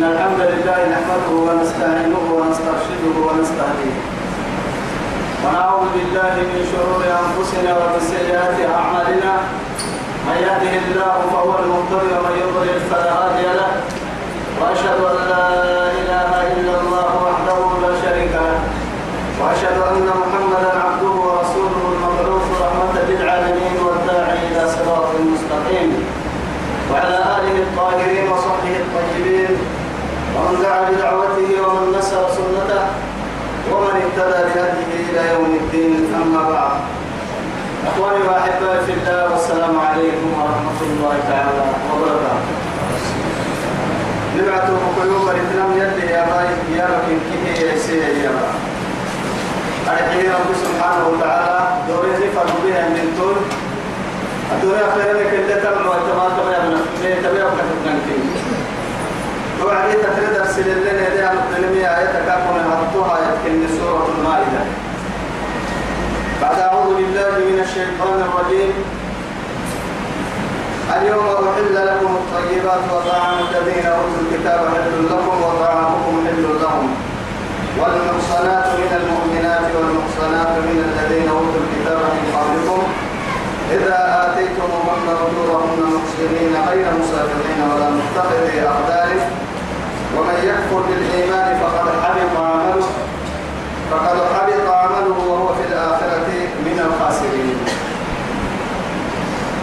إن الحمد لله نحمده ونستعينه ونسترشده ونستهديه. ونعوذ بالله من شرور أنفسنا ومن سيئات أعمالنا. من يهده الله فهو المهتدي ومن يضلل فلا هادي له. وأشهد أن لا إله إلا الله أخواني وأحبائي في الله والسلام عليكم ورحمة الله تعالى وبركاته. نبعته قلوب الإسلام يدي يا باي يا ركن كيه يا سيدي يا باي أرحيه رب سبحانه وتعالى. دوري زفر بها من طول الدنيا خير لك اللي تبع وتمام تبع من اللي تبع وكتبنا كين وعدي تفرد أرسل لنا عن الدنيا آية كاكم هرطوها يتكلم سورة المائدة. بعد أعوذ بالله من الشيطان الرجيم. اليوم أحل لكم الطيبات وطعام الذين أوتوا الكتاب حل لكم وطعامكم حل لهم. والمحصنات من المؤمنات والمحصنات من الذين أوتوا الكتاب من قبلكم. إذا آتيتموهن أجورهن محسنين غير مسافرين ولا متخذي أقدار ومن يكفر بالإيمان فقد حبط عمله. فقد حبط عمله وهو في الآخرة من الخاسرين.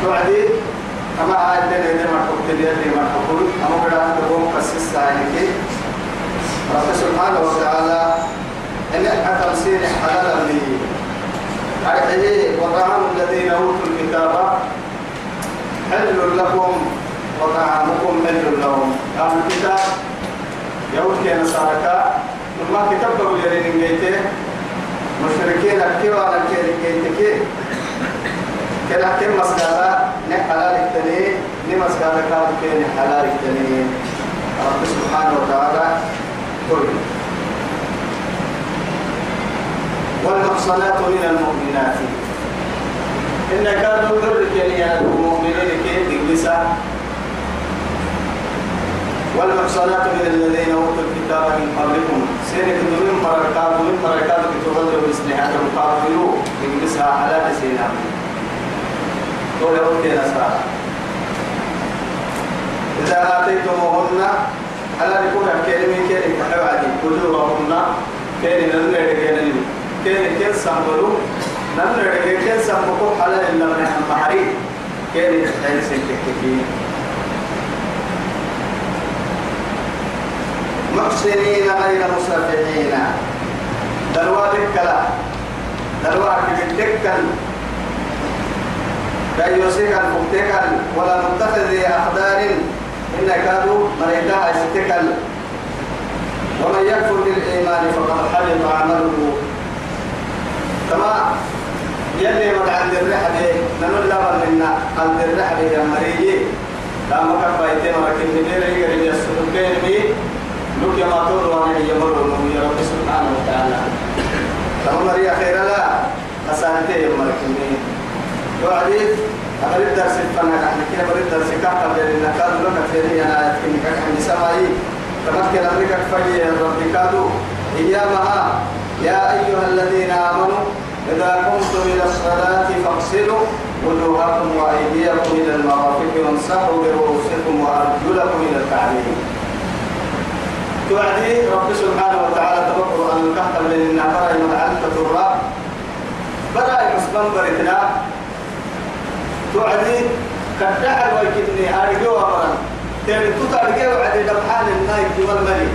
توعدي الدنيا اللي ما تقول اللي ما تقول أما بدا تقوم قصص عينك رب سبحانه وتعالى إن تمسير حلالا لي أرحيه وطعام الذين أوتوا الكتاب حل لكم وطعامكم حل لهم أهل الكتاب يهود كان ساركا ثم كتبوا يرين جيته مشركين أكيوا على كيتك كلا كم مسألة نحلال التنين نمسألة كاد كين حلال التنين. رب سبحانه وتعالى قل. والمحصنات من المؤمنات. إن كانوا يرجع المؤمنين كيف تجلسا. والمحصنات من الذين أوتوا الكتاب من قبلكم. سينك من مركات من مركات تتغير بسنها المقابلوا تجلسها على سينا قول أوتي نساء إذا آتيتموهن على نكون كلمة كلمة كحوادي أجورهن كلمة نرى كلمة. كلمة كل سامبلو نرى كل سامبلو على إلا من محري كلمة تحيل سنتكتي محسنين غير مسافحين دلوا ذكلا دلوا كبتكل لا يوسيك المبتكل ولا متخذ أقدار إن كادوا مريتها يستكل ومن يكفر بالإيمان فقد حبط عمله. كما يلي من عند الرحلة نقول لا منا عند الرحلة يا مريي لا مكان بايتين ولكن نبيل يقرب يسلم بين بي. لك ما تقول وأنا يمر يا رب سبحانه وتعالى. كما مريا خير لا أسانتي يمر كمين وعدي أمر الدرس فنا نحن كنا أمر الدرس كحتا بين النكاد لك في أنا يتكلم كحتا سماي تمكن أمريكا فجي رب كادو. إيامها يا أيها الذين آمنوا إذا قمتم إلى الصلاة فاغسلوا وجوهكم وأيديكم إلى المرافق وامسحوا برؤوسكم وأرجلكم إلى الكعبين. توعدي رب سبحانه وتعالى تبقر أن الكهف من النهار متعلقة الراب بدأ يسبن برتنا توعدي كالدعر ويكدني أرجو أمرا. تاني تترجع وعدي دبحان النايك والملك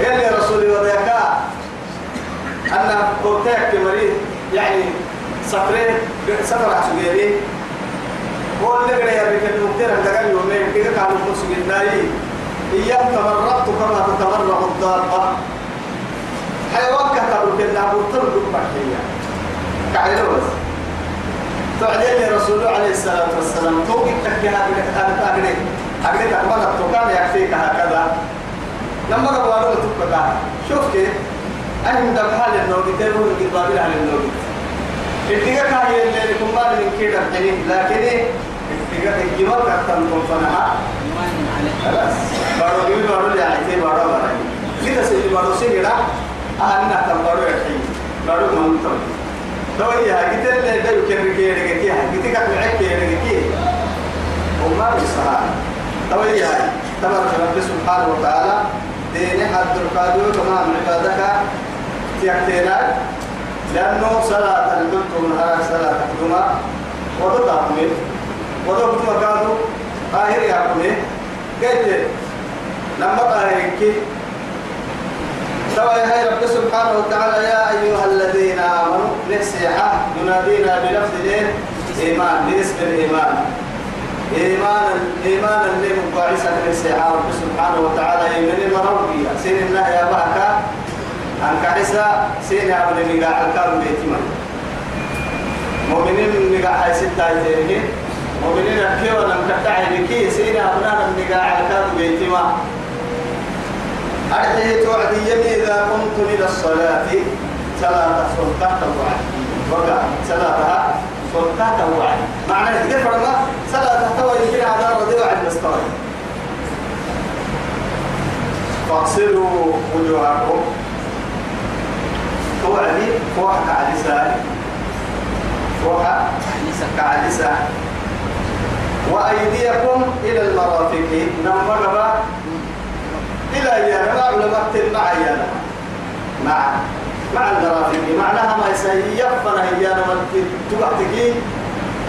يلي رسولي وضيكا أنا قلتك مريض يعني سفرين سفر عسوغيري هو اللي قرأ يريك المقدر أن تقال يومين كده كانوا خلصوا بالناي إيام تمرقت كما تتمرق الضارة حيوان كتبوا كنا مرتبط بحكية. كعيلو بس. تعدي لي رسول عليه الصلاة والسلام. توقي تكيها أنا أقري أقري تقبل التقال يكفيك هكذا. لما ربنا تبقى شوف كيف. أهم دبحال النوبي تلو القبابل على النوبي اتقاك هاي اللي بعد من كده الحين لكن اتقاك الجمال كتن كم فنها خلاص. بارو سيجرا أنا تبارو يحيي بارو ما نتم لو هي قلت لي ده يمكن رجيه رجيه قلت لك معك رجيه وما بيصها لو هي تبارك رب سبحانه وتعالى دين حد القادو تمام عبادك. تيكتينا لأنه صلاة البلد من هذا صلاة الجمعة. وضد وضد مكانه آخر يا قلت لما طاهرك سوى يا رب سبحانه وتعالى يا أيها الذين آمنوا نسيحة ينادينا بلفظ الإيمان باسم الإيمان. إيمانا إيمانا لمباعثة نسيحة رب سبحانه وتعالى. يمن المربية؟ سين الله يا بهكا. أنك عيسى سين يا ابن مقاع الكام بيتما مؤمنين مقاع حي ستة مؤمنين أكي ولم تدعي بكي سين أبنانا مقاع الكام بيتما أرحي توعدي إذا قمت إلى الصلاة. صلاة سلطة توعد وقع. صلاة سلطة توعد معنى كيف فرما صلاة توعد يمكن هذا رضي وعد مستوى. فاغسلوا وجوهكم. توعدي فوحة كعدسة فوحة كعدسة وأيديكم إلى المرافق. نمر إلى يا ما علماء مع يا مع مع المرافق معناها ما يسيب فرهيا لما تبعتكي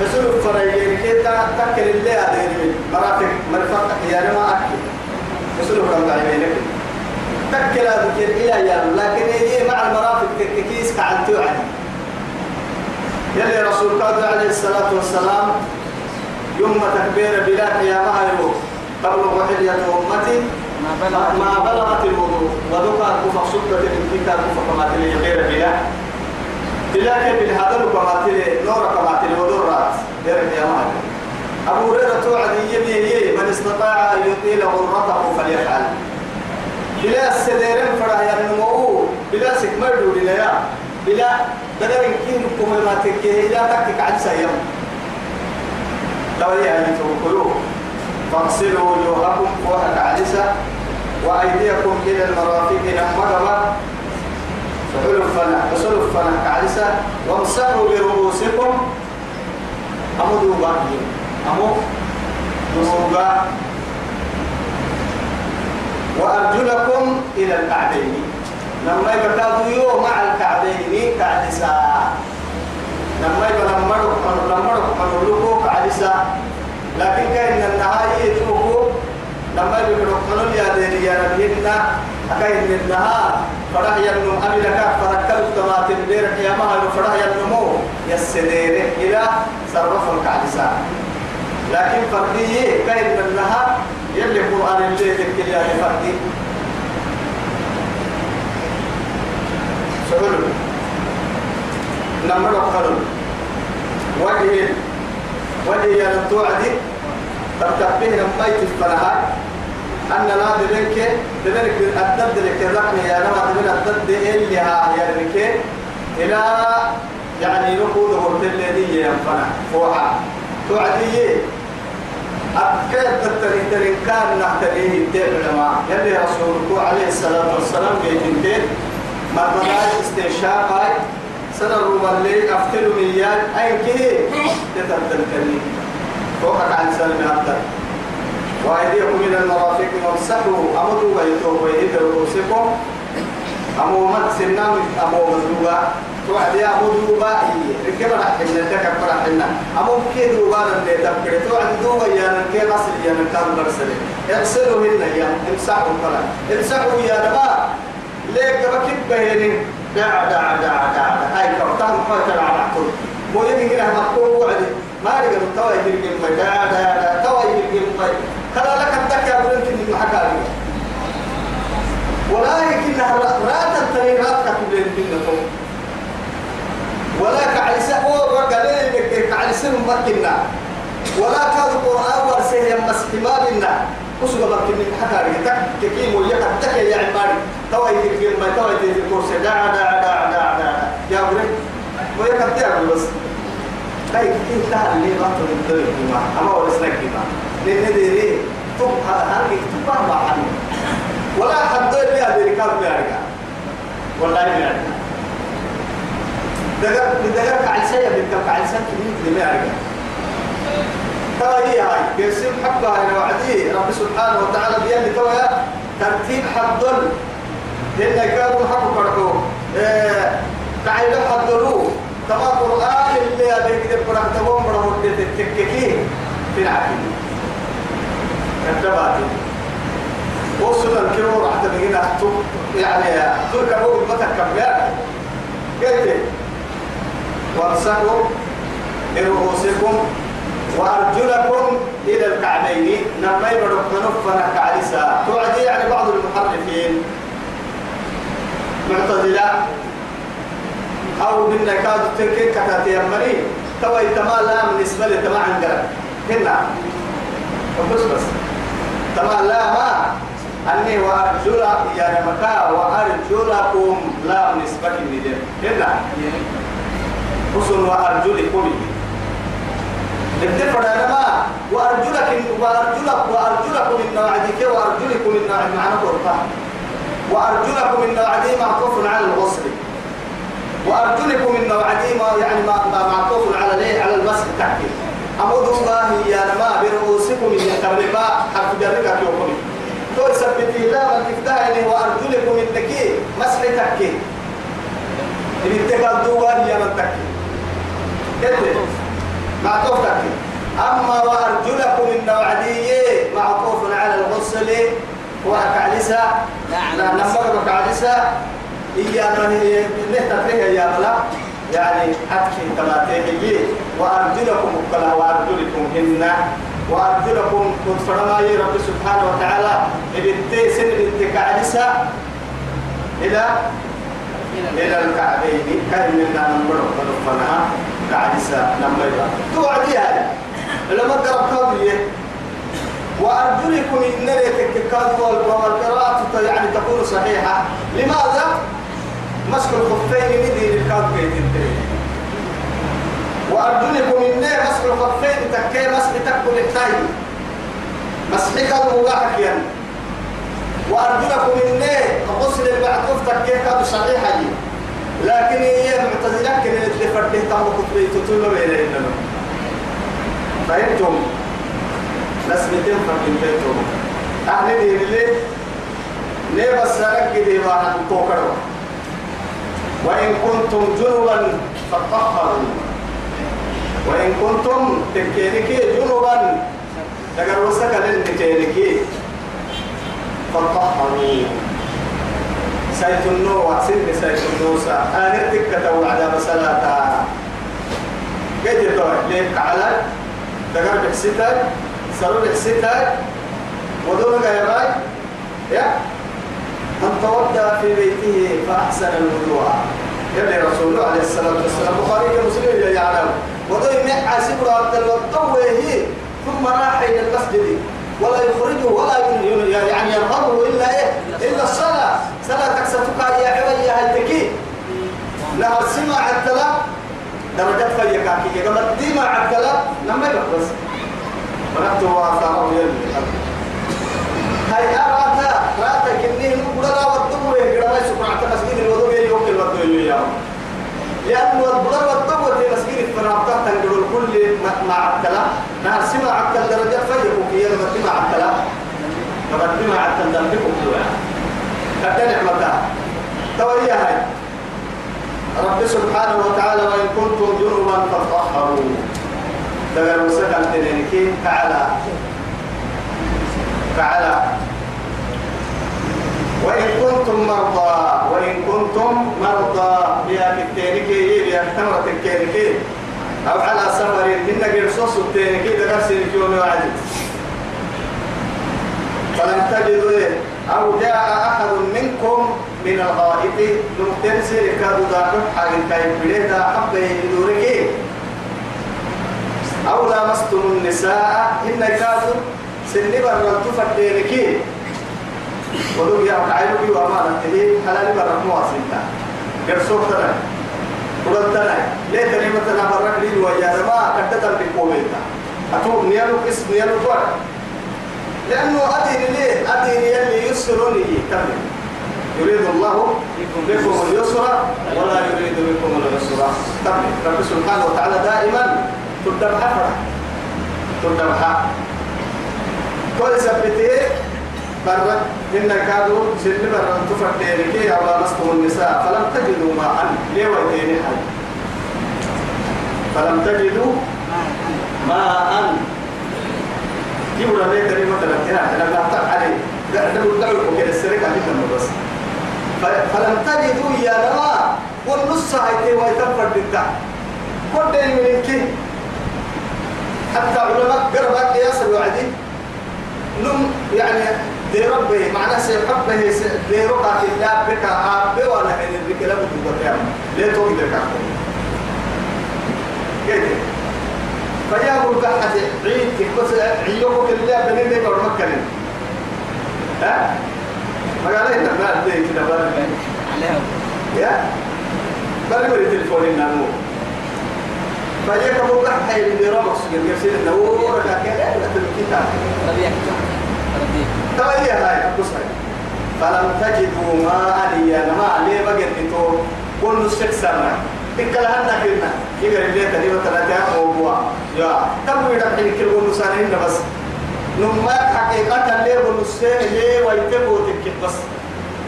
حسن فرهيا كده تكل اللي هذه مرافق مرفق يا ما أكل. كم بعينك تكل هذا إلى يا لكن هي مع المرافق كيس كعن توعد. يلي رسول الله عليه الصلاة والسلام يوم تكبير بلا قيامها يوم قبل وحدة أمتي. ما بلغت ما بلغت الوضوء. وذكر كفر سكة الكتاب كفر كما تلي غير بلا بلا كيف هذا كما تلي نور كما تلي وذرات غير قيامات أبو هريرة توعد يمي من استطاع أن يطيل غرته فليفعل. بلا السديرين فرح ينمو بلا سكمر لنا بلا بدل ما تكيه إلى تكك عن سيم لو يعني توكلوه فاغسلوا وجوهكم فوحك عدسة وأيديكم إلى المرافق لما قبا فحلوا الفنح فسلوا الفنح كعدسة وامسحوا برؤوسكم. أمو دوبا. أمو دوبا. وأرجلكم إلى الكعبين. لما يبقى يو مع الكعبين كعدسة. لما يبقى لما لما لما كعدسة. لكن كان النهاية يتوقف لما يقولون يا ديري يا ربينا أكاين النهار فرح ينمو أمي لك فركب التماتين دير قيامها فرح ينمو يسدير إلى صرف الكعدسة لكن فردي كاين النهار يلي قرآن اللي ذكر يا فردي. سهل لما نقلوا وجه وجه ينطوعدي ترتبه لما يتفرها أن لا دبنك دبنك الدد لك الرقم يا نما دبن الدد اللي ها يرك إلى يعني نقول هرت الذي ينفنا فوحا توعدي أكيد تتري تري كان نحتريه الدين لما يلي رسولك عليه الصلاة والسلام بيجنتين مرمضاء استنشاق سنة روما اللي أفتلوا ميان أي كيه تتبدل كريم فوقك عن سلم أبدا وأيديكم إلى المرافق وامسحوا. أمدوا بيتوا بيت رؤوسكم. أمو مد سنام أمو مدوبا توعد يا مدوبا إيه ركب راح حنا تكبر حنا أمو كي دوبا اللي تبكر توعد دوبا يا نكي قصر يا نكام برسل. اغسلوا هنا يا امسحوا كلا امسحوا يا نبا ليك بكيب بهنين دع دع دع دع هاي كرتان قتل على كل مو يجي هنا مكتوب وعدي ما رجع توا يجي ما دع دع دع توا يجي ما كلا لك الدك يا بنت اللي محكى ولكنها رات الطريقات كتب لنا ولا كعيسى هو وقال لك كعيسى مكنا ولا كان القرآن ورسيه مسحما وسوى مكنا حكى لك تك تكيم ويقع تك يا عماري توا يجي ما توا يجي الكرسي دع دع دع دع دع يا بني ويقع تعمل بس. كيف كيف تعال لي ما تقدر ما أما ورسنا كذا لأن ديري تب هذا هذا تب ما عنه ولا حد لي هذه الكلام رجال والله عندنا دقر دقر كعلسية بنت كعلسية كمية دماء عرقا هي هاي قسم حقها إلى وعدي رب سبحانه وتعالى بيان تويا ترتيب حضر هنا كانوا حقوا فرحوا قاعد حضروه تما قرآن اللي أبيك دي قرآن تبون برهو تتككي في العقيد كتباتي. وصل الكيلو راح تبينا يعني تركبوا المتك كبير قلت وامسكوا برؤوسكم وأرجلكم إلى الكعبين. نما يبرك نفنا كعلسا توعدي يعني بعض المحرفين. معتزلة. أو من كاد تركين كتاتي يمري توي تما لا بالنسبة لي تما عندنا. هنا. بس بس. تما لا ما. أني وأرجل يا مكا وأرجلكم لا بالنسبة لي. هنا. حسن وأرجلكم. الدفر أنا ما وأرجلك وأرجلك وأرجلكم من نوعدك وأرجلكم من نوع معنى قرطة. وأرجلكم من نوعدي معطوف على الغسل. وأرجلكم من نوعدي ما يعني ما معطوف على ليه؟ على المسح تحكي أمود الله يا نما برؤوسكم من ما حرف جرك يوكم تو سبتي لا من تفتحني وأرجلكم من تكي مسح تحكي. إن تقال دوان يا من كده. معطوف تحكي أما وأرجلكم من نوعدي معطوف على الغسل وأكعلسة نعم. لا نمك أكعلسة إيانا نهتفيه يا بلا. يعني أكشي تماتيه وأرجلكم القلا وأرجلكم هن. وأرجلكم كنت فرما رب سبحانه وتعالى. إبتي سن إبتي كعلسة إلى إلى الكعبين. كان منا نمبر ونفنها كعلسة نمبر توعدي هذا. لما قرب كابليه وأرجلكم إن كاد والقراءة يعني تكون صحيحة. لماذا؟ مسك الخفين ندي للكاد بيت وأرجلكم إن مسك الخفين تكي مسك تكون التاي مسحك المباحك يعني وأرجلكم إن غسل المعطوف تكي كاد صحيحة لكن هي معتزلة كن اللي فرده تام كتبي تطلب إليه فهمتم؟ نسمتين فرقين بيتهم أهل دين اللي ليه بس لك واحد توكروا وإن كنتم جنبا فطهروا وإن كنتم تكينكي جنبا تقر وسك للتكينكي فطهروا سيت النوع سن سيت النوسى آخر تكة وعدا بسلاتا قد يتوه ليك على تقر بحسيتك سرور حسيتك ودونك يا باي يا من تودى في بيته فأحسن الوضوء. يلي رسول الله عليه الصلاة والسلام بخاري كمسلم يعلم. ودوي مع عاسب عبد الوضوء ثم راح إلى المسجد. ولا يخرجه ولا يعني يرغبه إلا إيه؟ إلا الصلاة. صلاة تكسبك يا يا هلتكي لها سمع التلا درجات فيكاكي كما ديما عبدلا لما يبقى بس ونحن واثاره يلي هاي أراتا راتا. كنيه نقول لا والدبوة كده ما يسمع مسجد الوضوء. يوم الوضوء يوم لأنه البقر والدبوة في مسجد الفرابطة تنقل الكل مع عبدلا نهر سمع عبدلا درجات فيكو كي لما تمع عبدلا تمع عبدلا دمكو كلها. كده نعمتها. تولي هاي. رب سبحانه وتعالى وإن كنتم جنبا فطهروا تقول وسكن تنينكي تعالى. تعالى. وإن كنتم مرضى. وإن كنتم مرضى. بها التينكي بها تمرة التينكي أو على سفر من غير صوص التينكي درس اليوم وعدي فلم تجدوا إيه؟ أو جاء أحد منكم من الغائط نمتنسر كادوا داخل حاجة كاين بليه دا حبه يدورك أو لامستم النساء إن كادوا سنبا برد فردينك ودوك يا عينك وأمانة تهي حلال برد مواسنتا قرصوك تنا قلت تنا ليه تنمى تنا برد لي ويا ما كتتا بقوميتا أتوب نيالو اسم نيالو طوال لأنه أدين ليه أدين يلي يسرني تمام يريد الله بكم اليسر ولا يريد بكم العسر. طب رب سبحانه وتعالى دائما تدبح فرح تدبح كل سبتي برد إن كادوا سن برد تفردين أو لمستم النساء. فلم تجدوا ماء ليه ويتيني حي. فلم تجدوا ماء. يورا ليه كلمة مثلا أنا لا عليه. ده نقول دعوة كده السرقة هنا بس. فلم تجدوا يا نما والنص هاي ويتفرد بالدع من كي حتى علماء قربات ياسر وعدي نم يعني دي ربي معنى سيحبه دي رقعة الله بك عابي ولا من لا بد ليه توقي لك كده فيا أبو البحث عيد بس عيوك الله بنين دي بر مكة ها؟ ما قال لي تبع دي كده بر يا؟ بر بر التليفون النامو فيا أبو البحث اللي رمس يرسل النور لكن لا تلقيتها تبعي هاي بصي فلم تجدوا ماء يا ما عليه بقيتو كل استكسرنا تكلا هنا كنا يقول لي كذي مثلا موضوع. يا تبوي دحين كل سنين بس. نما حقيقة اللي بنسيه ليه ويتبو تكت بس.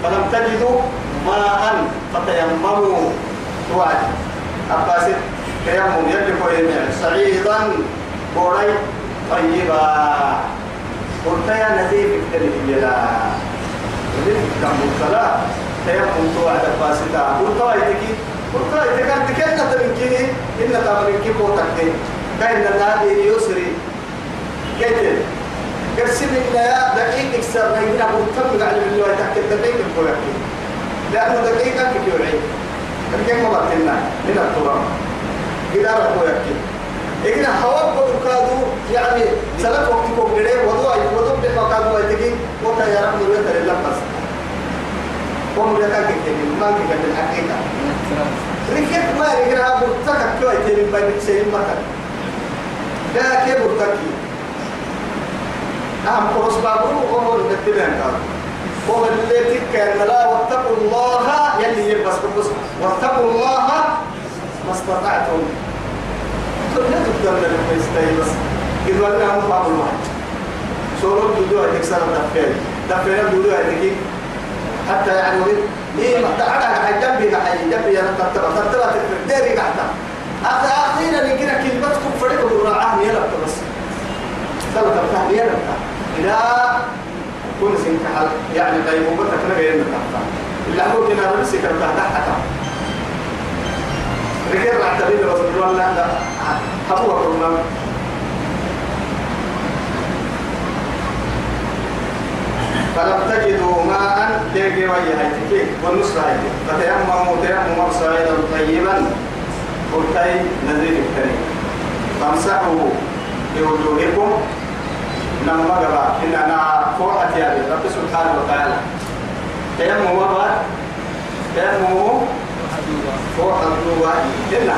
فلم تجدوا ماء فتيمموا. توعد أباسط تيمم. يدكو يمين. سعيدا. بوري طيبا. قلت يا نزيف بلا نزيف كم الصلاة تيمم. توعد أباسطا قلت ويتكي قلت ويتكي تكينا تمكيني إن تمكيني بوتكي كاين النادي يسري كيتل قرسم إن يا دقيق إكسر نينا مرتم على اللي تحكي دقيق الكويكي لأنه دقيقة كيوعي دقيق مبتنا من التراب. قدار الكويكي إذا هوا بكادو يعني سلف وقتكم غيره وضوء وضوء بكادو أيتكي وكا يا رب نريد لله بس قوم لك كتير ما كتير الحقيقة ركيت ما ركنا برتك كوي تبي بين سين مكان لا كيف برتكي أهم قرص بابو وهو نتبين كادو وهو اللي تكن لا واتقوا الله يلي يلبس بس واتقوا الله ما استطعتم. لا تقدر لك يستاهل بس. إذا أنا هم بعض الواحد. سورة دودو هتكسر الدفير دفير دودو هتكي حتى يعني ما تعالى على جنبي على جنبي أنا ترتبط ترتبط ديري قاعدة. أخي أخيرا يجينا كلمتكم فريق الراعة يلا بس. ثلاثة بتاع يلا إلى كل سنك حل يعني طيب وبتك أنا غير متفق اللي أقول كنا كنا تحت رجال رعتبين بس بقول لا لا هو كنا فلم تجدوا ماء لقي وجه هيتكي والنصر هيتكي. فتيمموا تيمموا صعيدا طيبا. قلتي نزيد الكريم. فامسحوا بوجوهكم. لما قبا إن أنا فوحت يا رب سبحانه وتعالى. تيمموا وبعد تيمموا فوق الدواء. إلا.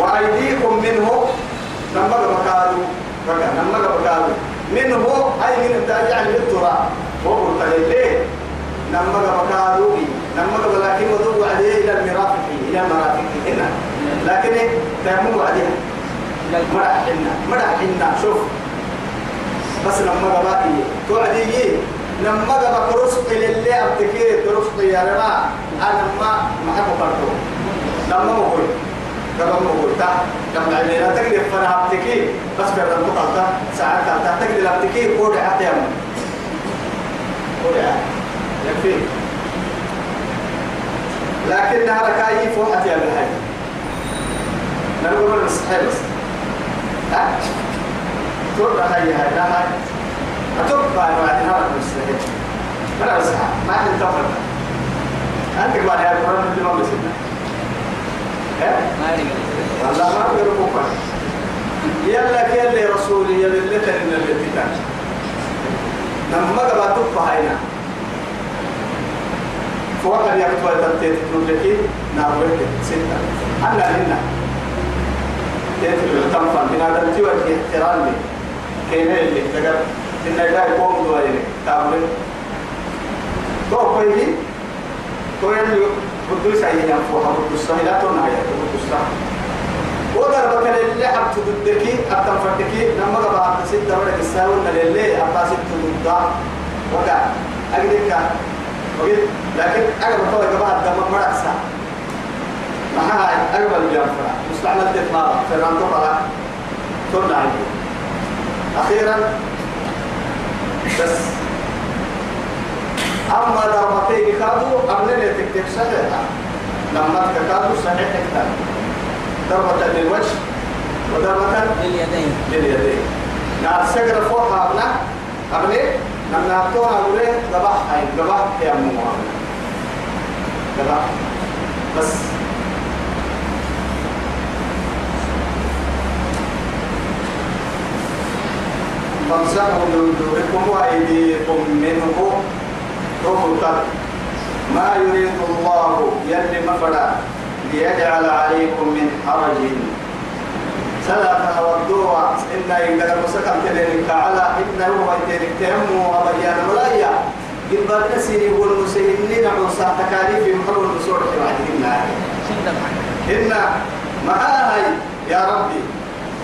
وأيديكم منه لما بكالوا بقى لما بكالوا منه أي من الداجع للتراب وقلت ليه؟ لما بكالوا لما لكن وضعوا عليه إلى المرافق إلى المرافق هنا. لكن تيمموا عليها مرح حنا مرح حنا. شوف. بس لما بقى توعدي لما قبل كرسق للي أبتكي كرسق يا رما أنا ما ما برضو لما بقول لما بقول تا. لما عملنا تقدر فنا أبتكي بس كذا مقطع ساعات كذا تقدر أبتكي كود حتى يوم كود يكفي. لكن نهار كاي فوق يا الحي. نقول هاي بس. ها؟ تقول هاي هاي هاي. أتوقع بعد هذا المستحيل أنا بس ما عندي تفرق أنت بعد هذا القرآن أنت ما بسنا والله ما أقول يلا كيل رسولي يلا اللي ترين اللي تكان لما قبل تبقى هنا. فوق اللي يكتب تنتهي تنتهي نعوه ستة. أنا هنا. تنتهي تنفع. من هذا التوجه احترامي كينا اللي تقدر إن لا يقوم دوائر تابل تو كويه تو يلي قدوس عينا فوها قدوس لا تنا يا قدوس وضربك للي حبت ضدك أبتم فرتك لما قبعت ستة ورق الساوي للي أبتا ستة ضد وقع أجدك وقلت لكن أقبل طوي قبعت دم مرأسا معها أقبل الجنفرة مستعمل تتمارا فران تقرأ ترنا أخيرا بس أما ضربتين كادوا قبل أن تكتب صحيحة. لما تكادوا صحيح تكتب ضربة للوجه وضربة لليدين. لليدين. نار سجر فوق أبنا قبل لما نبتوها أقول ذبح هاي ذبح يا مو ذبح بس. فامسحوا بوجوهكم وأيديكم منه. رفضا ما يريد الله يلي مفدا ليجعل عليكم من حرج. سلا تودوا إن إذا مسكم تلك على إنه هو تلك تهم وبيان ملايا إن بدنا سيري والمسلمين عوسى تكاليف محور الرسول الله إن معاي يا ربي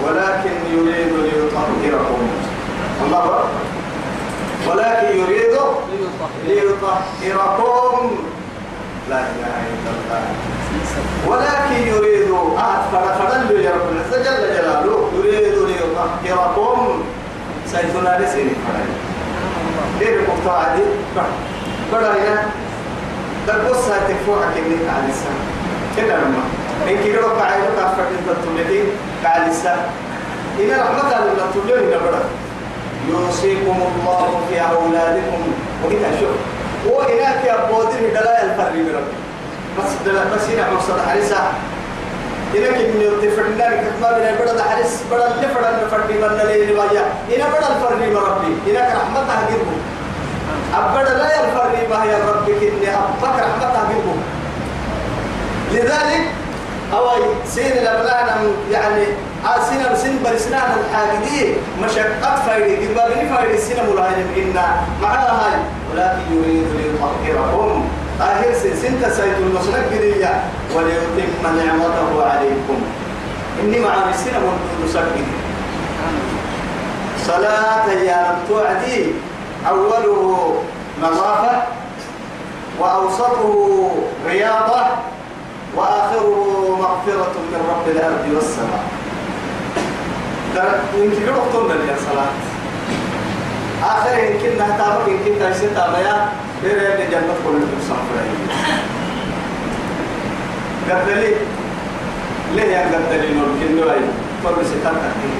ولكن يريد ليطهركم. الله أكبر. ولكن يريد ليطهركم. لا إله إلا الله. ولكن يريد أكثر فدل يا رب العزة جل جلاله. يريد ليطهركم. سيدنا لسيني فرعي ليه المقطع دي هنا تقص تكفوها كنك على السنة كده لما إن كده ربع عينك أفكر إنت تولدين على السنة إن رحمة الله تولدين بڑا يوصيكم الله في أولادكم. وكده شوف وإنك يا بودين دلائل الفرق بربي بس دلائل بس هنا مقصد حريصة. إنك من يتفرنا كتما من البلد حريص. بلد اللي فرد الفرد من اللي نوايا إن بلد الفرد من ربي. إنك رحمة هجيبه أبدا لا الفرد ما هي ربك إني أبك رحمة هجيبه لذلك أوي سين الأبلان يعني سنة سن برسنان الحاجدي. مشقة فايدة قبل فايدة سنة ملاهم إنا. معنا هاي. ولكن يريد ليطهرهم. آخر سن سيد المسلك قدية وليتم نعمته عليكم. إني مع سنة مسلك صلاة أيام توعدي. أوله نظافة وأوسطه رياضة وآخره مغفرة من رب الأرض والسماء. يمكن وقتنا يا صلاة آخر يمكن بير يلي جنة كل المسام قد لي ليه يا قد لي ممكن نواي فرق ستان تحكي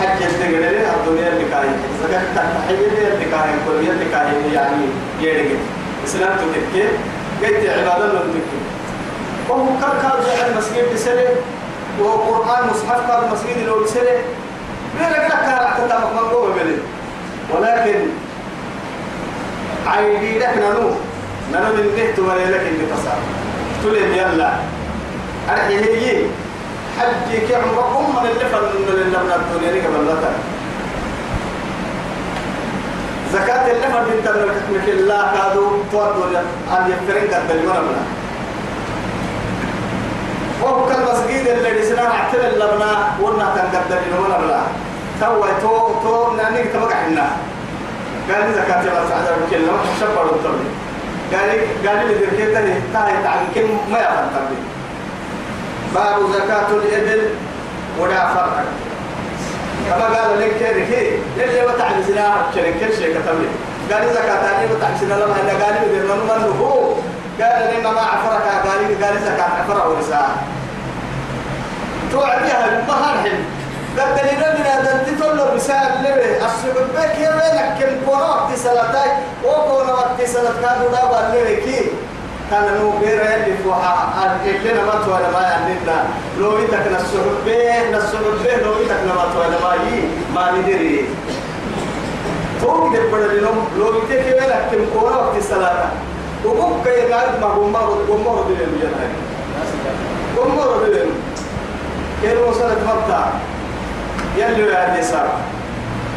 حج يستقل لي الدنيا اللي كاي زكاة تحيي لي اللي كاي كل اللي كاي يعني يرجع إسلام تكتي قلت عبادة لهم كان المسجد بسنة وقرآن مصحف كان المسجد لو بسنة بيرك لك كان أحتى مقوم بلي ولكن عيدي لك نانو. نانو من نهت ولا لك اللي تصار. تلين يلا. أرحي هي حجي كي عمركم من اللي فن من اللي من الدنيا لك بلتا زكاة اللي فن تنك الله كادو تودوا أن يفرن قد المرمى وهو كان مسجد اللي رسنا عتل اللبنا ونا كان قد المرمى تو تو تو ناني تبقى حنا قال لي زكاة الله تعالى كلمة شبر الطبي قال لي قال لي ذكرت لي تاي تعال كم ما يفهم تبي باب زكاة الإبل ولا فرق. كما قال لك كذي للي وتعب زنا كذي كل شيء كتب قال لي زكاة تاني وتعب زنا لما أنا قال لي بدنا نمر هو قال لي ما عفرك. قال لي قال لي زكاة عفرة ورسالة توعديها ما قد دليل من هذا تطلع بسال لبه. السبب بك يا وينك كم كونا وقت سلطاي. وكونا وقت سلط كانوا دابا لبه كي. كان نو غير اللي فوها اللي ما تولا ما عندنا لو يتك نسحب به. نسحب به. لو يتك ما تولا ما يي ما ندري. تو كده بدل لهم لو يتك وينك كم كونا وقت سلطاي وبوك كي قاعد ما هم ما هم ما بدل يجنا هم ما بدل كيلو سنة مبتع يلي يا نساء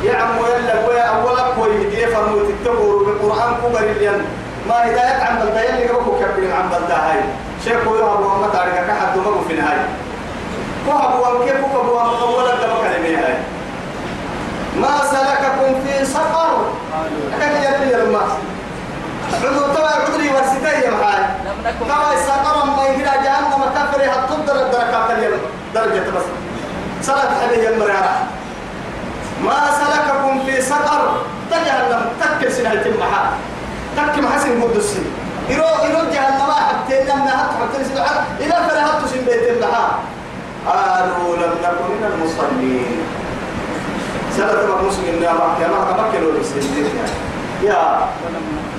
يا عم يلا ويا أولك يهدي فرموت التبور بالقرآن كبر الين ما هداية عن بلدين اللي قبل كبير عن بلدة هاي. شيخ يوهب وما تعرف كحد ما في نهاية وهب وكيف وهب أولا دم كلمة هاي. ما سلككم في سفر. كان يبني الماس عدو تبع عدري ورسيتي يا محاي تبع سفر ما يجري جهنم كفري هتقدر الدرجات اليوم درجة بس سلك حبيه المرارة ما سلككم في سقر تجهنم تكل سنة المحا تك محسن قدسي إرو إرو جهنم حتى لما حتى حتى سنة إلى فلا حتى سن بيت المحا قالوا لم نكن من المصلين سنة ما مسلم يا مكة ما كمكن ولا يا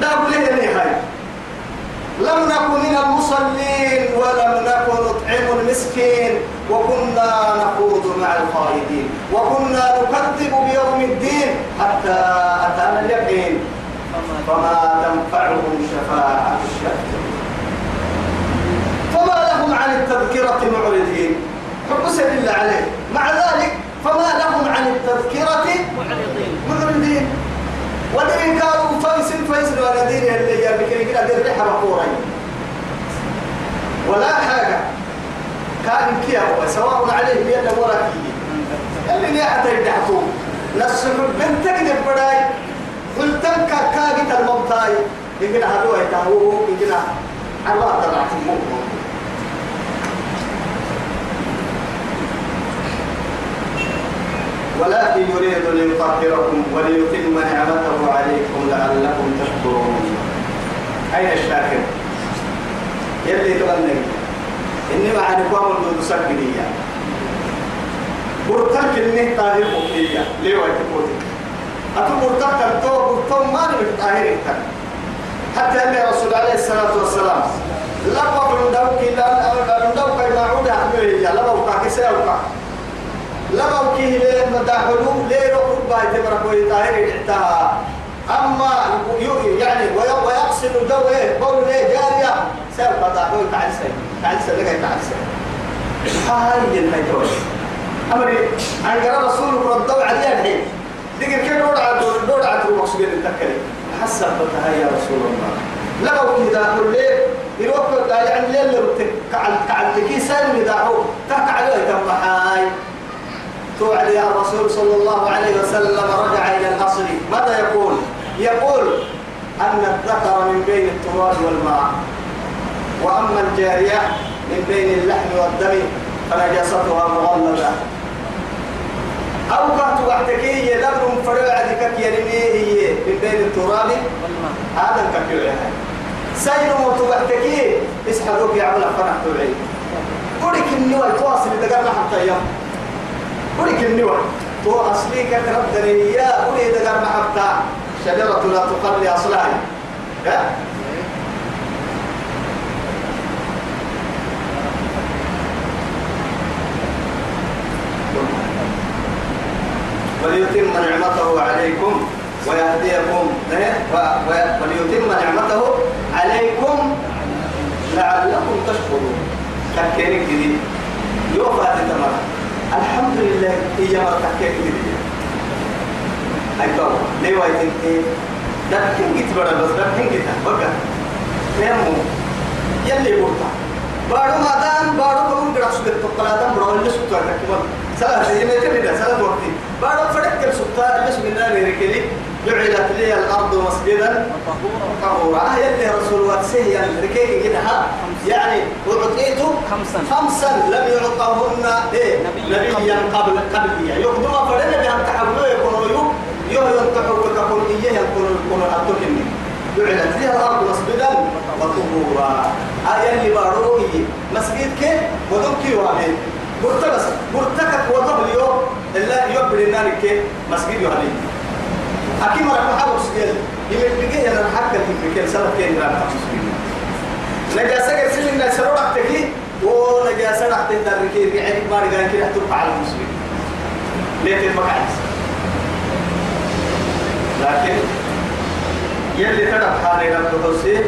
أقول لي هاي لم نكن من المصلين ولم نكن نطعم المسكين وكنا نخوض مع الخائدين وكنا نكذب بيوم الدين حتى أتانا اليقين. فما تنفعهم شفاعة الشافعين فما لهم عن التذكرة معرضين. حب سبيل عليه. مع ذلك فما لهم عن التذكرة معرضين ودين كانوا فايسن فايسن ولا دين اللي يا بكري كده دير ريحة مقورة. ولا حاجة. كان كيا هو سواء عليه بيد ولا اللي ليه حتى يدعكوا نفس بنت كده بداي قلتم كاكاجي المبتاي يمكن هذا يتهو يمكن الله طلعت ولكن يريد ليطهركم وليتم نعمته عليكم لعلكم تشكرون. أين الشاكر؟ يلي تغني. إني مع نقوم المسجدية برتك إني طاهر مكية ليه ويتقولي أتو برتك التو برتم ما نبت طاهر حتى أن الرسول عليه الصلاة والسلام لما بندوك لا بندوك ما عود أحمله لما وقع كسيوقع لما وكيه ليه مداحلو ليه ركوب باي تبرك ويطاهر اعتها أما يعني ويقصد دوه قول ليه جارية. سيبقى داحلو تعال سي تعال سي لقى تعال سي هاي الهي توش أمري عن قرى رسولك ردوا عليها الحين دقر كيف دور على دور على تروح مقصود التكلي حسب بتها يا رسول الله. كده داخل ليه؟ يروح يعني ليه اللي كعل كعل تكي سالم داحو تك عليه تم هاي توعد يا الرسول صلى الله عليه وسلم رجع إلى الأصل. ماذا يقول؟ يقول أن الذكر من بين التراب والماء وأما الجارية من بين اللحم والدم فنجاستها مغلظة. أو كانت وحدكية لبن فرعدك يرميه من بين التراب. هذا الكبير سيد موت وحدكية اسحبوك يعمل فرح توعي قولك النوى تواصل دقرنا حتى يوم. قولك النوى تو أصلي كترب دنيا قولي دقر محبتا. شجرة لا تقل أصلها وليتم نعمته عليكم ويهديكم؟ وليتم نعمته عليكم لعلكم تشكرون. تكينك جديد يوفى تتمر الحمد لله هي مرة تكينك جديد أي طبعا ليه وايتين إيه دكين جيت بڑا بس دكين جيت بقى فهموا يلي بورتا بارو مادان بارو كم قرأ سكت تقلادان برو اللي سكتوا تكمل سلا زي ما تبي سلا بورتي بارو فرق كم سكتا اللي سكنا نركلي جعلت لي الأرض مسجدا طهورا. آه يلي رسول واتسيه يعني ركيك كده يعني أعطيت خمسا. خمسا لم يعطهن إيه نبيا قبل. قبل يقدم فرنا بأن تحولوا يكونوا يو يو ينتحوا وكفر إيه يكونوا يكونوا أتوكني جعلت لي الأرض مسجدا وطهورا. آية اللي باروه مسجد كي؟ ودمكي مرتبس مرتكب وضب اليوم إلا يوم بالنار كي مسجد يهدي أكيد مرة محاول سجل يمكن بيجي أنا حكى كل سنة كين لا نجاسة كسر الناس روح تكي ونجاسة راح تقدر كي يعني ما رجع كده تبقى على المسلمين. ليه المقعد لكن يلي ترى حالي رب حسين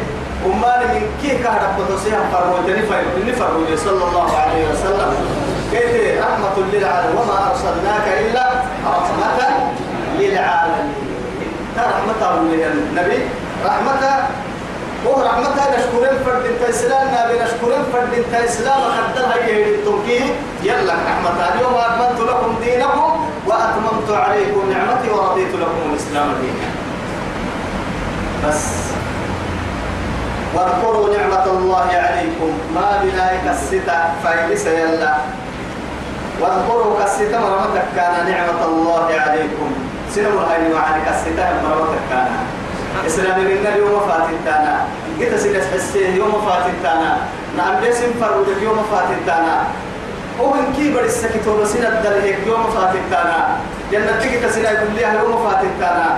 وما من كي كهرب حسين فرموتني فرموتني فرموتني صلى الله عليه وسلم. كيف رحمة للعالمين وما أرسلناك إلا رحمة للعالمين. رحمة الله النبي. رحمة هو رحمة نشكرين فرد انت إسلام نبي نشكرين فرد انت إسلام خدها هي التوكيد يلا رحمة اليوم أكملت لكم دينكم وأتممت عليكم نعمتي ورضيت لكم الإسلام دينا. بس. واذكروا نعمة الله عليكم. ما بنايك الستة فايلس يلا واذكروا كالستة مرمتك كان نعمة الله عليكم. سنو هاي معاني كالستة مرمتك كان إسلام من اليوم فاتتانا. قلت سيدس حسيه يوم فاتتانا. نعم بيسم فرودك يوم فاتتانا. ومن كيبر السكت ورسينا الدلهيك يوم فاتتانا. جنة تيجي تسينا يقول لي يوم فاتتانا.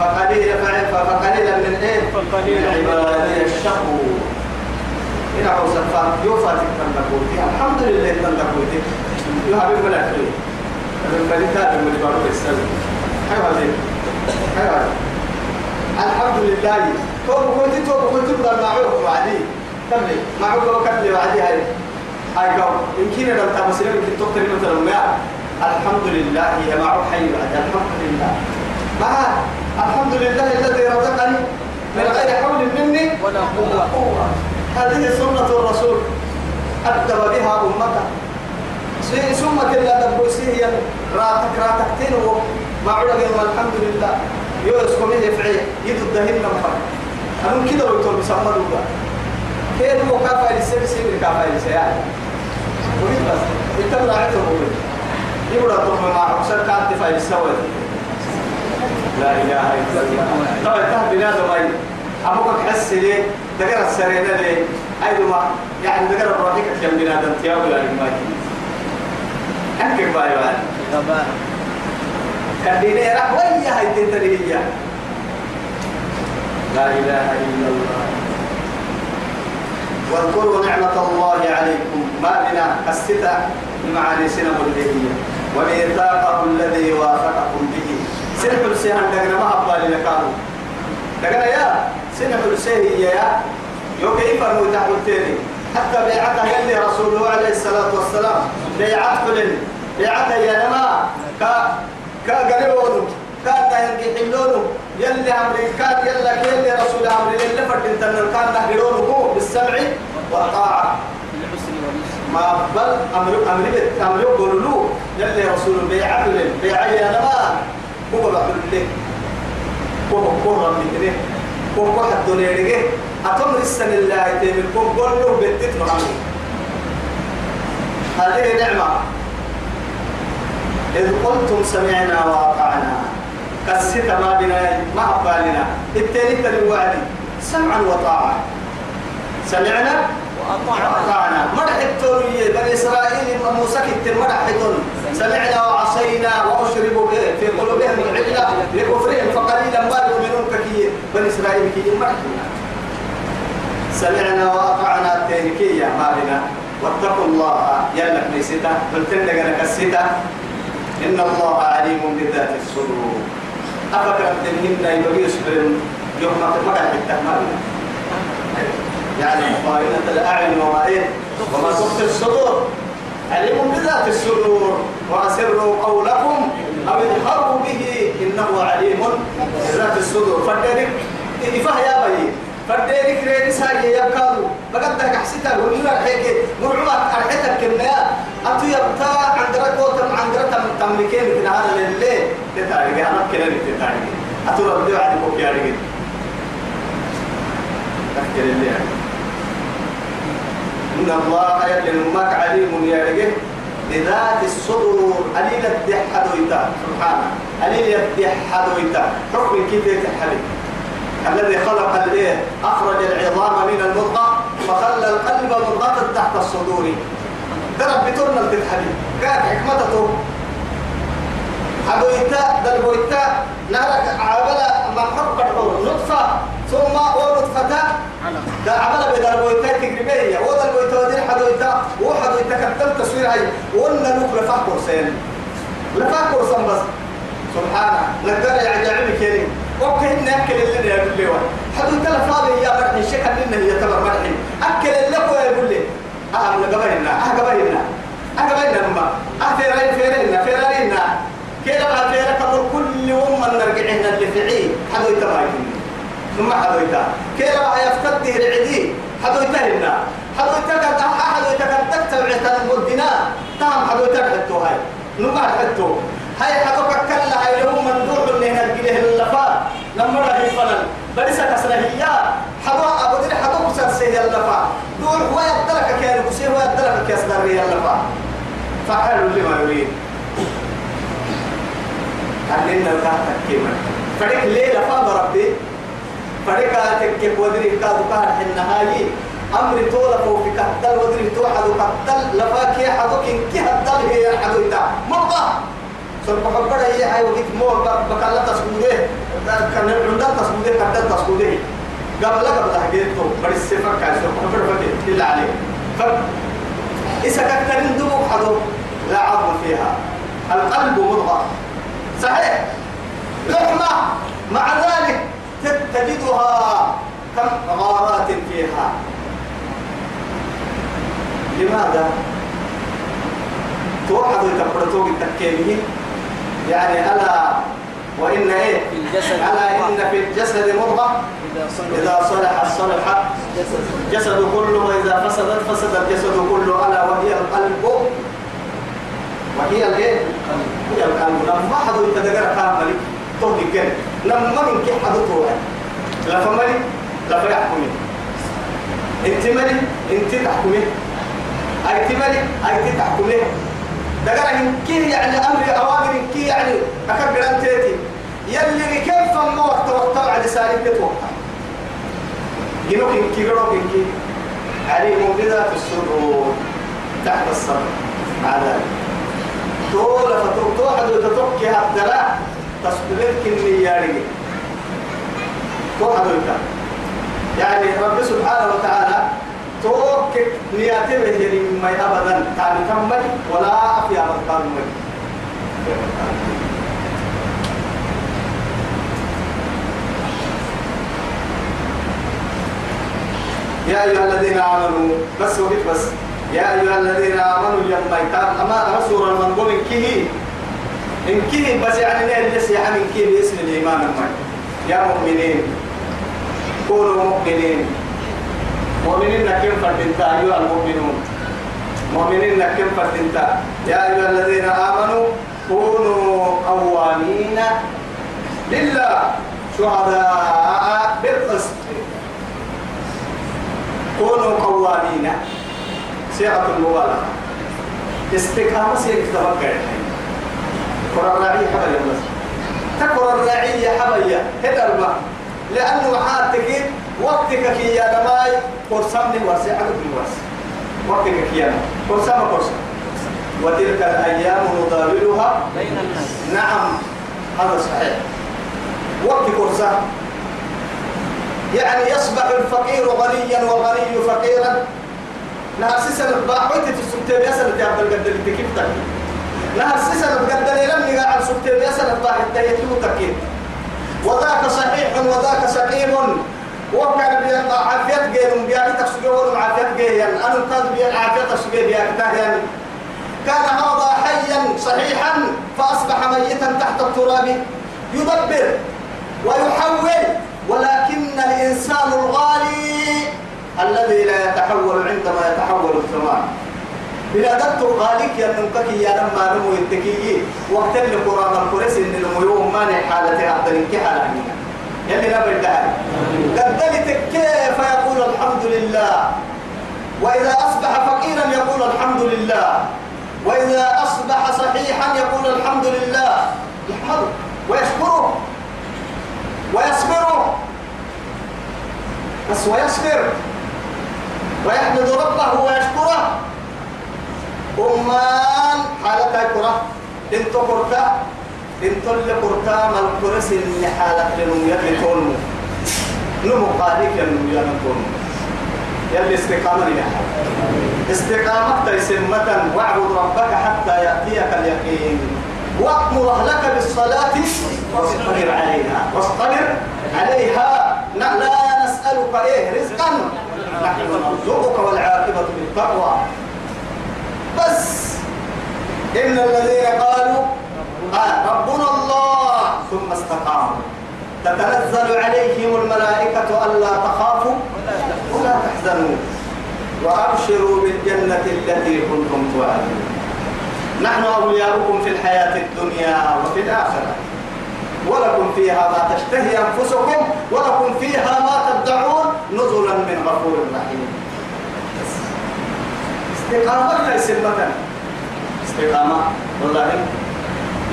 فقليلا فقليلا من إيه؟ فقليلا. عبادي الشكور إن عوز الفات يوفى تكتن الحمد لله تكتن يو حبيب ملاك لي من بلتا من بارو الحمد لله. توب كنت توب كنت بدل معروف وعدي. كملي معروف وكملي وعدي هاي. هاي قول يمكن أن تمسلم يمكن تقتل مثلا ما الحمد لله هي معروف حي وعدي الحمد لله. ما الحمد لله الذي رزقني من غير حول مني ولا قوة. هذه سنة الرسول. أدب بها أمته. ثم كلا دبوسيه راتك راتك تنو ما عرق الحمد لله. يوسف من يفعي يدو الدهن نمفر أنا كده ويتول بسمى دوبا كيف هو كافة لسه بسيب كافة لسه يعني. وريد بس. إنت راعيته هو يبرا تقوم مع حسن كانت فايل سوى لا إله إلا الله. طبعا تهب بلاد وغير أبوك حس ليه دقر السرينة ليه أيضا ما يعني دقر الروحيك كم بلاد انت يا ولا الماكي أنك باي باي غباء كديني راح ويا هاي تنتهي لا إله إلا الله. واذكروا نعمة الله عليكم. ما بنا؟ الستة بمعاني سنة الهدية وميثاقه الذي وافقكم به. سنة السيهان دقنا ما أبالي لكانوا دقنا يا سنة السيهية يا. يو كيف المتاح التاني حتى بيعتها يلي رسوله عليه الصلاة والسلام بيعت كلن بيعتها يا نما كا كا قريبون كان ينجي حلونه يلي أمريكان يلا يلي رسول أمري يلي فرد تنر كان نهرونه بالسمع والطاعة. الحسن واليسر ما بل أمر أمر يقول له يلي رسول بيع بل بيع يا نما هو بعد لك هو هو منه هو هو حد دنيا أتمر السنة الله يتم كم قول له محمد هذه نعمة. إذ قلتم سمعنا وأطعنا. كسيت ما بنا ما أقبالنا التالي الوعد سمعا وطاعة. سمعنا وأطعنا. مرح التورية بني إسرائيل موسى كتر مرح سمعنا وعصينا وأشربوا في قلوبهم العجلة لكفرهم فقليلا ما يؤمنون كثير بني إسرائيل كي مرح سمعنا وأطعنا التهنكية ما بنا. واتقوا الله. يلك نيستا قلتن لك الستا إن الله عليم بذات الصدور. أفكرت تنهمنا يبقى يصبر يوم ما ما بنا يعني خائنة الأعين وما إيه؟ وما تخفي الصدور. عليم بذات الصدور. وأسروا قولكم أو اظهروا به إنه عليم بذات الصدور. فدرك إفه يا بي لله إن الله يلي نمك عليم يا رجل بذات الصدور. قليل الدحدويتا. سبحانه قليل الدحدويتا. حكم كيف يتحلي الذي خلق الإيه؟ أخرج العظام من المضغة فخلى القلب مضغة تحت الصدور. درب بترنا التحلي كانت حكمته. حدويتا دلبويتا نارك عبلا ما حق نطفة ثم ونطفه ده عمل بدل بويتا تجربية وده البويتا ودي حدويتا وحدويتا كتب تصوير هاي. وقلنا نوك لفاق كورسين لفاق كورسين بس. سبحانه لقدر يعجبني كريم وكهن أكل اللي يقول لي واحد. حدويتا لفاضي يا مرحي شكل لنا هي تبر مرحي. أكل اللي هو يقول لي. أه من قبلنا أه قبلنا أه قبلنا ما أه فيرين فيرين فيرين كيف ما فيرك؟ كل يوم من نرجعنا اللي يرفعي حدو يتبعي ثم حدو يتا كيلا يفتد رعدي حدو يتهلنا حدو يتكد حدو يتكد تكتب المدنا تام حدو يتكد هاي. نقع حدو هاي حدو كلا هاي لهم مندوع من هنا الجله اللفا لما رأي فلن بريسة كسره هي. حدو أبو دي حدو كسر سيد اللفا دور هو يدلك كيان كسير هو يدلك كيسدر اللفا فعلوا لما يريد. علمنا وقعتك كيما فريق ليه لفا ربي؟ فريق تكيب ودري كادو كان النهاية أمر طول فوق كتل ودري توحد كتل لفاك يا حدو كن كي هتل هي حدو إتا مرضى سرق حبر هي إذا كتلين دموع حدو القلب مضغة. صحيح؟ لحمة. مع ذلك تجدها كم غارات فيها. لماذا؟ توحد يكبرتوك التكيمه يعني ألا وإن إيه؟ في الجسد ألا إن في الجسد مضغة إذا صلح. صلح الجسد جسد. كله وإذا فسدت فسد الجسد كله. ألا وهي القلب. وهي الإيه؟ هي القلب. لما حد يتذكر كامل توهي كن لما من كي حد لا فمالي لا فيحكمي انت مالي انت تحكمي أي تمالي أي تحكمي دقر كي يعني أمر أوامر إن كي يعني أكبر انت يلي كيف ما وقت وقت على سالك توقع جنوك إن كي جنوك إن كي. عليم بذات السرور تحت الصبر. على. طول فتوك توحد وتتوكي هالدلاء تصبر كني ياري توحد يعني رب سبحانه نياتي به ما ابدا كان كمل ولا في ابد كمل يا ايها الذين امنوا بس وقف بس يا ايها الذين امنوا يوم يتام اما رسول المنقوم ان كيه ان كيه بس يعني ليه لسه يعني من كيه باسم الايمان المين يا مؤمنين كونوا مؤمنين مؤمنين كم فردنتا أيها المؤمنون. مؤمنين كم فردنتا يا أيها الذين آمنوا كونوا قوامين لله شهداء بالقسط. كونوا قوامين. صيغة المبالغة. استقامة سيك تفكر. قرآن الرعية حبايا بس تقرأ الرعية حبايا هذا المعنى لأنه حاتك وقتك كي يا دماي قرصمني ورسي عدد الورس وقتك كي يا قرصم قرصم وتلك الأيام نداولها بين الناس. نعم هذا صحيح. وقت قرصم يعني يصبح الفقير غنيا والغني فقيرا. نهار سيسن باحويت في السبتين يا سنة يا عبد القدر انت كيف تكي نهار سيسن بقدر لم يقع السبتين يا سنة باحويت تيتلو تكي وذاك صحيح وذاك سقيم. وكان بيان عافية جيل بيان تسجون عافية جيل أنا كان بيان عافية تسجون بيان تهيان كان هذا حيا صحيحا فأصبح ميتا تحت التراب يدبر ويحول ولكن الإنسان الغالي الذي لا يتحول عندما يتحول الزمان بلا دكتور غاليك يا نمكك يا لما نمو يتكي وقت اللي قرآن الكرس إن الميوم ما حالة أفضل حالة منها يلي نبي الدهر قدلت كيف يقول الحمد لله؟ وإذا أصبح فقيرا يقول الحمد لله. وإذا أصبح صحيحا يقول الحمد لله. يحمده. ويشكره. ويصبره بس ويصبر ويحمد ربه ويشكره. أمان حالتها كرة انتو كرتا انتو اللي كرتا ما الكرس اللي حالك لنمو يلي تونمو نمو قاديك يلي يلي يلي استقامة يا استقامة تيسمة واعبد ربك حتى يأتيك اليقين. وأمر أهلك بالصلاة واصطبر عليها. واصطبر عليها. لا نسألك إيه رزقا. نحن نرزقك والعاقبة بالتقوى بس إن الذين قالوا آه ربنا الله. ثم استقاموا. تتنزل عليهم الملائكة ألا تخافوا ولا تحزنوا. وأبشروا بالجنة التي كنتم توعدون. نحن أولياؤكم في الحياة الدنيا وفي الآخرة. ولكم فيها ما تشتهي أنفسكم ولكم فيها ما تدعون نزلا من غفور رحيم. استقامة ليس مثلا استقامة والله.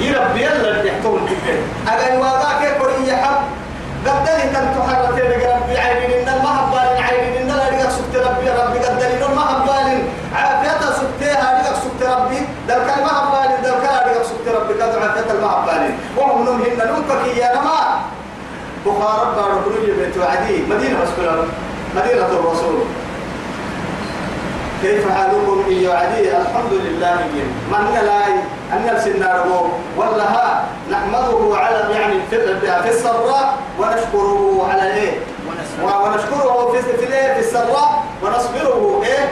يربي يلا اللي يحتون كده أجا يواقعك كوري حب؟ قدري تنتو حرتين ربي عينين إن المهبال عينين إن لا رجع سكت ربي ربي. قدري إن المهبال عافيتها سكتها رجع سكت ربي. مهبال دل كان رجع سكت ربي. قدر عافيتها المهبال وهم نمهن نمكك يا نما. بخارب بارو كل بيت وعدي. مدينة مسكولة مدينة الرسول. كيف حالكم إيا عدي الحمد لله من لا أن السنار ولا ها نحمده على يعني في في السراء ونشكره على إيه؟ ونشكره في في الإيه في السراء ونصبره إيه؟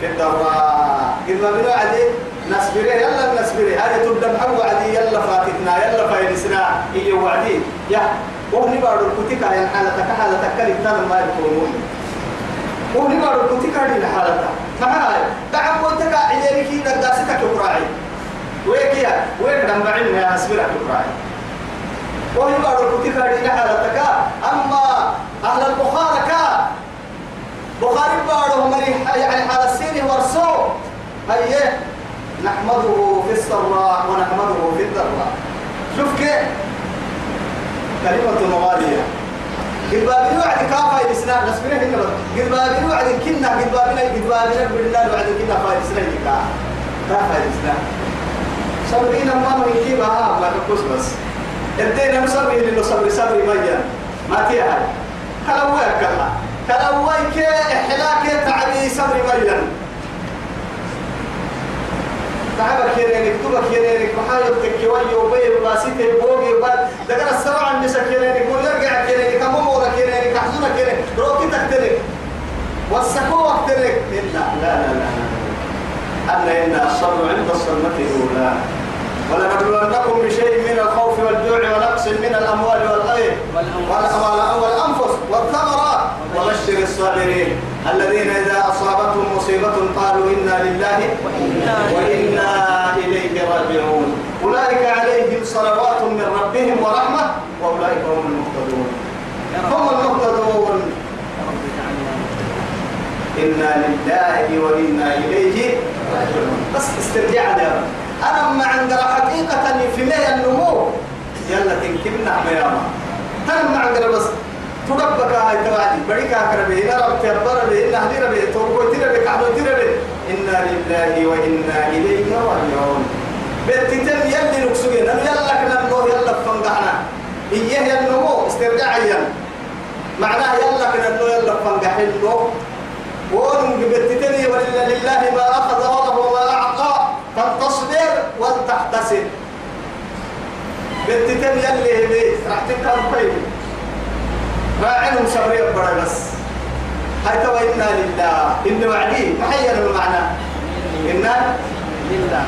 في الضراء إذا بنو عدي نصبره. يلا نصبره. هذه تبدأ محو عدي يلا فاتتنا. يلا فايدسنا إيا وعدي يا وهني بارو الكتيكا يعني حالتك. حالتك كلمة ما يكونون وهني بارو الكتيكا لحالتك معاي دعم وانتك عيالك نداستك كراعي ويكيا وين دم بعين يا اسبرك كراعي وهي بارو كتير دي حالتك أما أهل البخارى كا. بخاري بارو مري يعني حال السين ورسو هي نحمده في السراء ونحمده في الضراء. شوف كيف؟ كلمة موالية. قد بابين الإسلام نسبنا هنا قد بابين وعد كنا قد بابين قد بابين بالله وعد كنا الإسلام كا. كافة الإسلام صبرين ما من كيف ها ما تقص بس. الدين مصبر اللي صبر صبر ميا ما تيها كلوا كلا كلوا كي إحلاك تعبي صبر ميا تعبك كيرينك تبك كيرينك محايد تكيوي وبي وباسيته بوغي وبال. دقنا السرعة النسا كيرينك ويرجع كيرينك أمو مورا كيرينك أحزونا كيرينك روكي تكترك والسكوة تكترك لا لا لا لا أن إن الصبر عند الصدمة الأولى. ولنبلونكم بشيء من الخوف والجوع ونقص من الأموال والغير والأنفس. والثمرات. وبشر الصابرين. الذين إذا أصابتهم مصيبة قالوا إنا لله وإنا إليه راجعون. أولئك عليهم صلوات من ربهم ورحمة وأولئك هم المهتدون. هم المهتدون. إنا لله وإنا إليه راجعون. بس استرجع يا رب. أنا ما عند حقيقة في مية النمو. يلا تنكبنا حمياما هل ما عند بس تربك هاي تبعدي بريك أكرمي إن رب تبر به. إن أهدي ربي. تربو تربي كعبو تربي إنا لله وإنا إليه راجعون. بتتم يلي نكسوين أنا يلا كنا نمو يلا فنقعنا. إيه النمو استرجاعيا معناه يلا كنا نمو يلا فنقعنا ون بتتني ولله ما أخذ وله ما أعطى. فالتصبر والتحتسب بتتني يلي هدي. راح تكون طيب راعيهم صبري بڑا بس. هاي تو إنا لله. إن وعدي. ما هي المعنى إنا لله.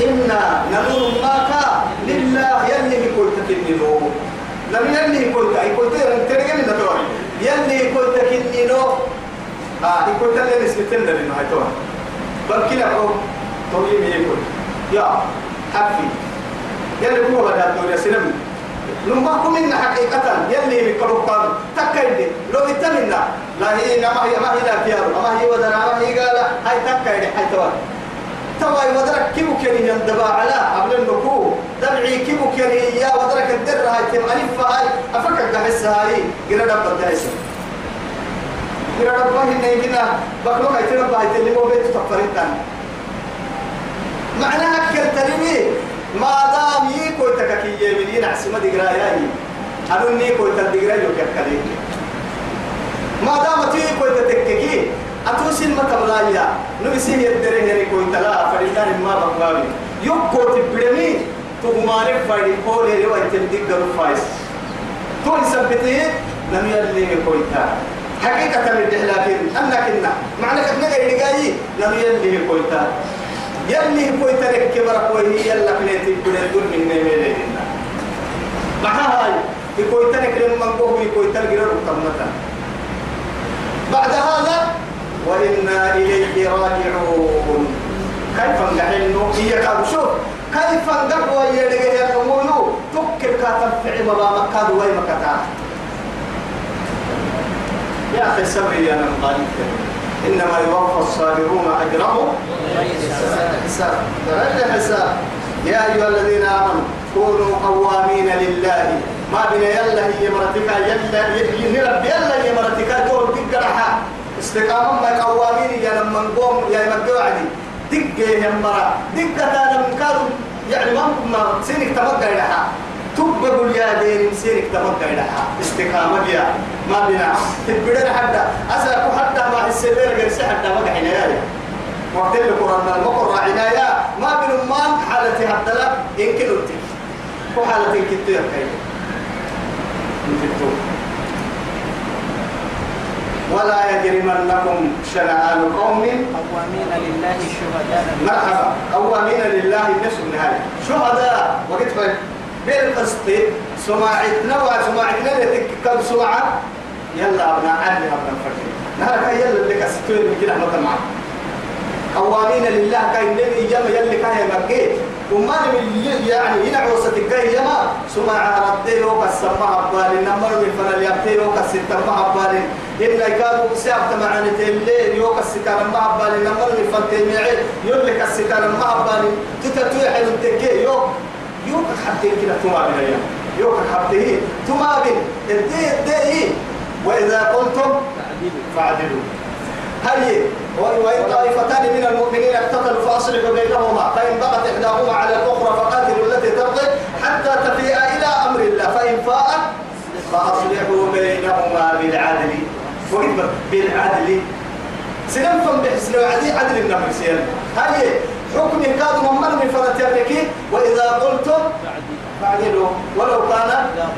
إنا نقول ما كا. لله يلي يقول تكنينو لم يلي يقول يقول ترجع من تروح يلي يقول تكنينو آه يقول تلي نسبتنا لأنه هاي تو. بل كلا هو توي يقول يا حفي يلي هو هذا الدنيا سلم. لما كم إن حقيقة. يلي بكرو قام تكيد لو يتمنى لا هي ما هي ما هي لا فيها ما هي ودنا ما هي قال هاي تكيد هاي توا. توا ودرك كيف كان يندبا على قبل النكو. دمعي كيف كان يا ودرك الدر هاي تم ألف هاي. أفكر قحس هاي. قرا دب الدهس. قرا دب هاي نيجينا بكرو هاي تربى هاي تلي مو بيت تفريتان معناها كالترمي ما دام يكو تككي يمين عسمة دقرا ياي أنا نيكو تدقرا يوككلي ما دام تيكو تتككي أتوسين ما تبلايا نبسيه يدره يريكو تلا فريدان ما بقوامي يكو تبرمي تغماري فايدي قولي روا يتمدق فايس. تو يثبتيه لم يلي كويتا حقيقة من لكن أنا كنا. معنى كنا قايل لم يلي كويتا يلي كويتا لك كبر كوي يلا كنيتي كنيت من نميلين مع هاي يكوي تنكرم من قوه يكوي تلقى ركبنا بعد هذا وإنا إليه راجعون كيف نحن هي كابو شوف كيف نقوى يلقى يا نمولو تكر كاتب في عمر مكاد وين مكتا يا أخي سبري يا نمغاني إنما يوفى الصابرون أجرهم. حساب درجة حساب يا أيها الذين آمنوا كونوا قوامين لله. ما بين يلا هي مرتك يلا يلا يلا هي مرتك دور تقرحها استقامة ما قوامين يا لما نقوم يا مقوى عدي دقة يا مرة دقة أنا من يعني ما سينك تبقى لها. تبقى يا دين سينك تبقى لها استقامة يا ما بنا. تبقى حتى أسألك حتى ما السبيل غير حتى ما قحنا يا وقت اللي قرنا المقر عناية ما بين ما حالتي حتى لا. يمكن أنت. وحالتي كتير كي ولا يجرمنكم شنآن قوم. قوامين لله شهداء. مرحبا. قوامين لله النسب نهاية شهداء. وقت بالقسط سماعتنا وسماعتنا لتكتب سماعة؟ يلا أبناء عدل أبناء فكر نهارك يلا اللي كستوين مثلا معك قوامين لله كاي النبي يما يلي كاي مكيت وما من يعني ينعو ستكاي يما. سمع ردي وكا السماء بالي نمر من فنال يبتي وكا ستما بالي إن كانوا سيابت معاني تلي يوكا السكان ما بالي نمر من فنتي معي يلي كالسكان ما بالي تتتوي حلو التكي يوك يوكا حتى كده تما بنا يوكا حتى تما بنا الدي الدي وإذا قلتم فاعدلوا. هل وإن طائفتان من المؤمنين اقتتلوا فأصلحوا بينهما فإن بغت إحداهما على الأخرى فقاتلوا التي تبغي حتى تفيء إلى أمر الله. فإن فاءت فأصلحوا بينهما بالعدل. بالعدل. سنفهم بحسن عدل النمر سيان هل حكم كاد ممن من فرتيرك وإذا قلتم فاعدلوا ولو كان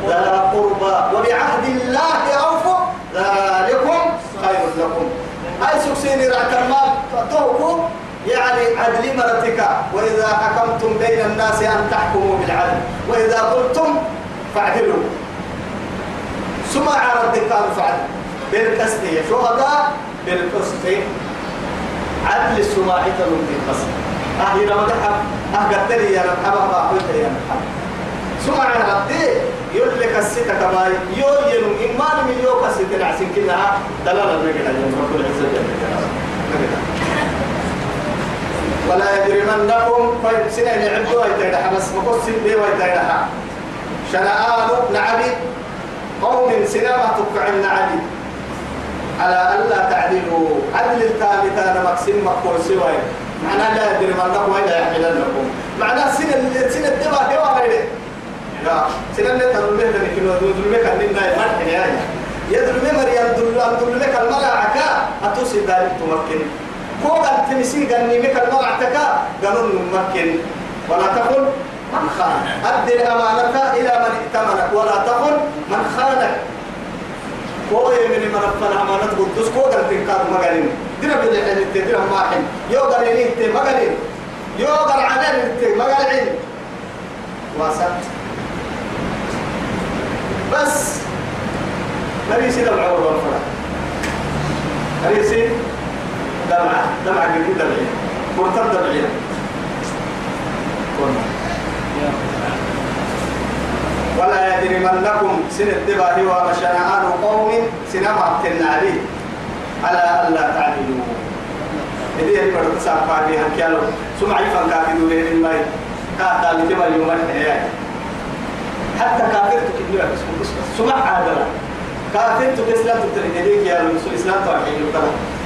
ذا قربى. وبعهد الله أوفوا ذلكم خير لكم. هاي سكسيني المال توكو يعني عدل مرتك. وإذا حكمتم بين الناس أن تحكموا بالعدل. وإذا قلتم فاعدلوا. سمع ربك قالوا فاعدل بالقسط شهداء بالقسط. عدل السماعي تلوم بالقسط رمضح أهقدت لي يا رب أبا قلت يا رب. سمع ربي يقول لك الستة كما يو ينو إيمان من يو كستة العسين كلها. دلالة نقل عليهم رب العزة جل ولا يجرمنكم طيب سنة يعدوا يتيدها بس مقصد بي ويتيدها شنآن نعبي قوم سنما تقع النعبي على ألا تعدلوا عدل الثالثة مكسم مقول سواي معناه لا يجرمنكم وإلا يحملنكم معناه سنة سنة دبا هوا غيره لا تدل له لكن دل له كان لنا مرح يا يدل له مريم كلمة عكا أتوسي ذلك تمكن. فوق التمسي قال نيمك المرعتك قالوا نمكن ولا تقل من خان أدي الأمانة إلى من ائتمنك ولا تقل من خانك. هو من من رفنا أمانة قدس فوق التنكار مقالين. دينا بدي حين التدير ماحن. يو قالين إنت مقالين. يو قال عدن إنت مقالين. واسط بس. مريسي دمع وروا الفرح مريسي دمع دمع مرتب دمعي ولا يجرمنكم سن الدبا هو مشنعان قوم سنما عليه على ألا تعدلوا. إذا يبقى تسابقا بها كيالو سمعي فانكاكدوا لين الماء كاتا لتبا يوم الحياة. حتى كافرتك كبيرة سمع عادلة كافرتك إسلام تتريد ليك يا رسول إسلام توحيد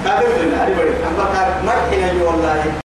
كافرتك أنا بدي أما كافر مرحنا والله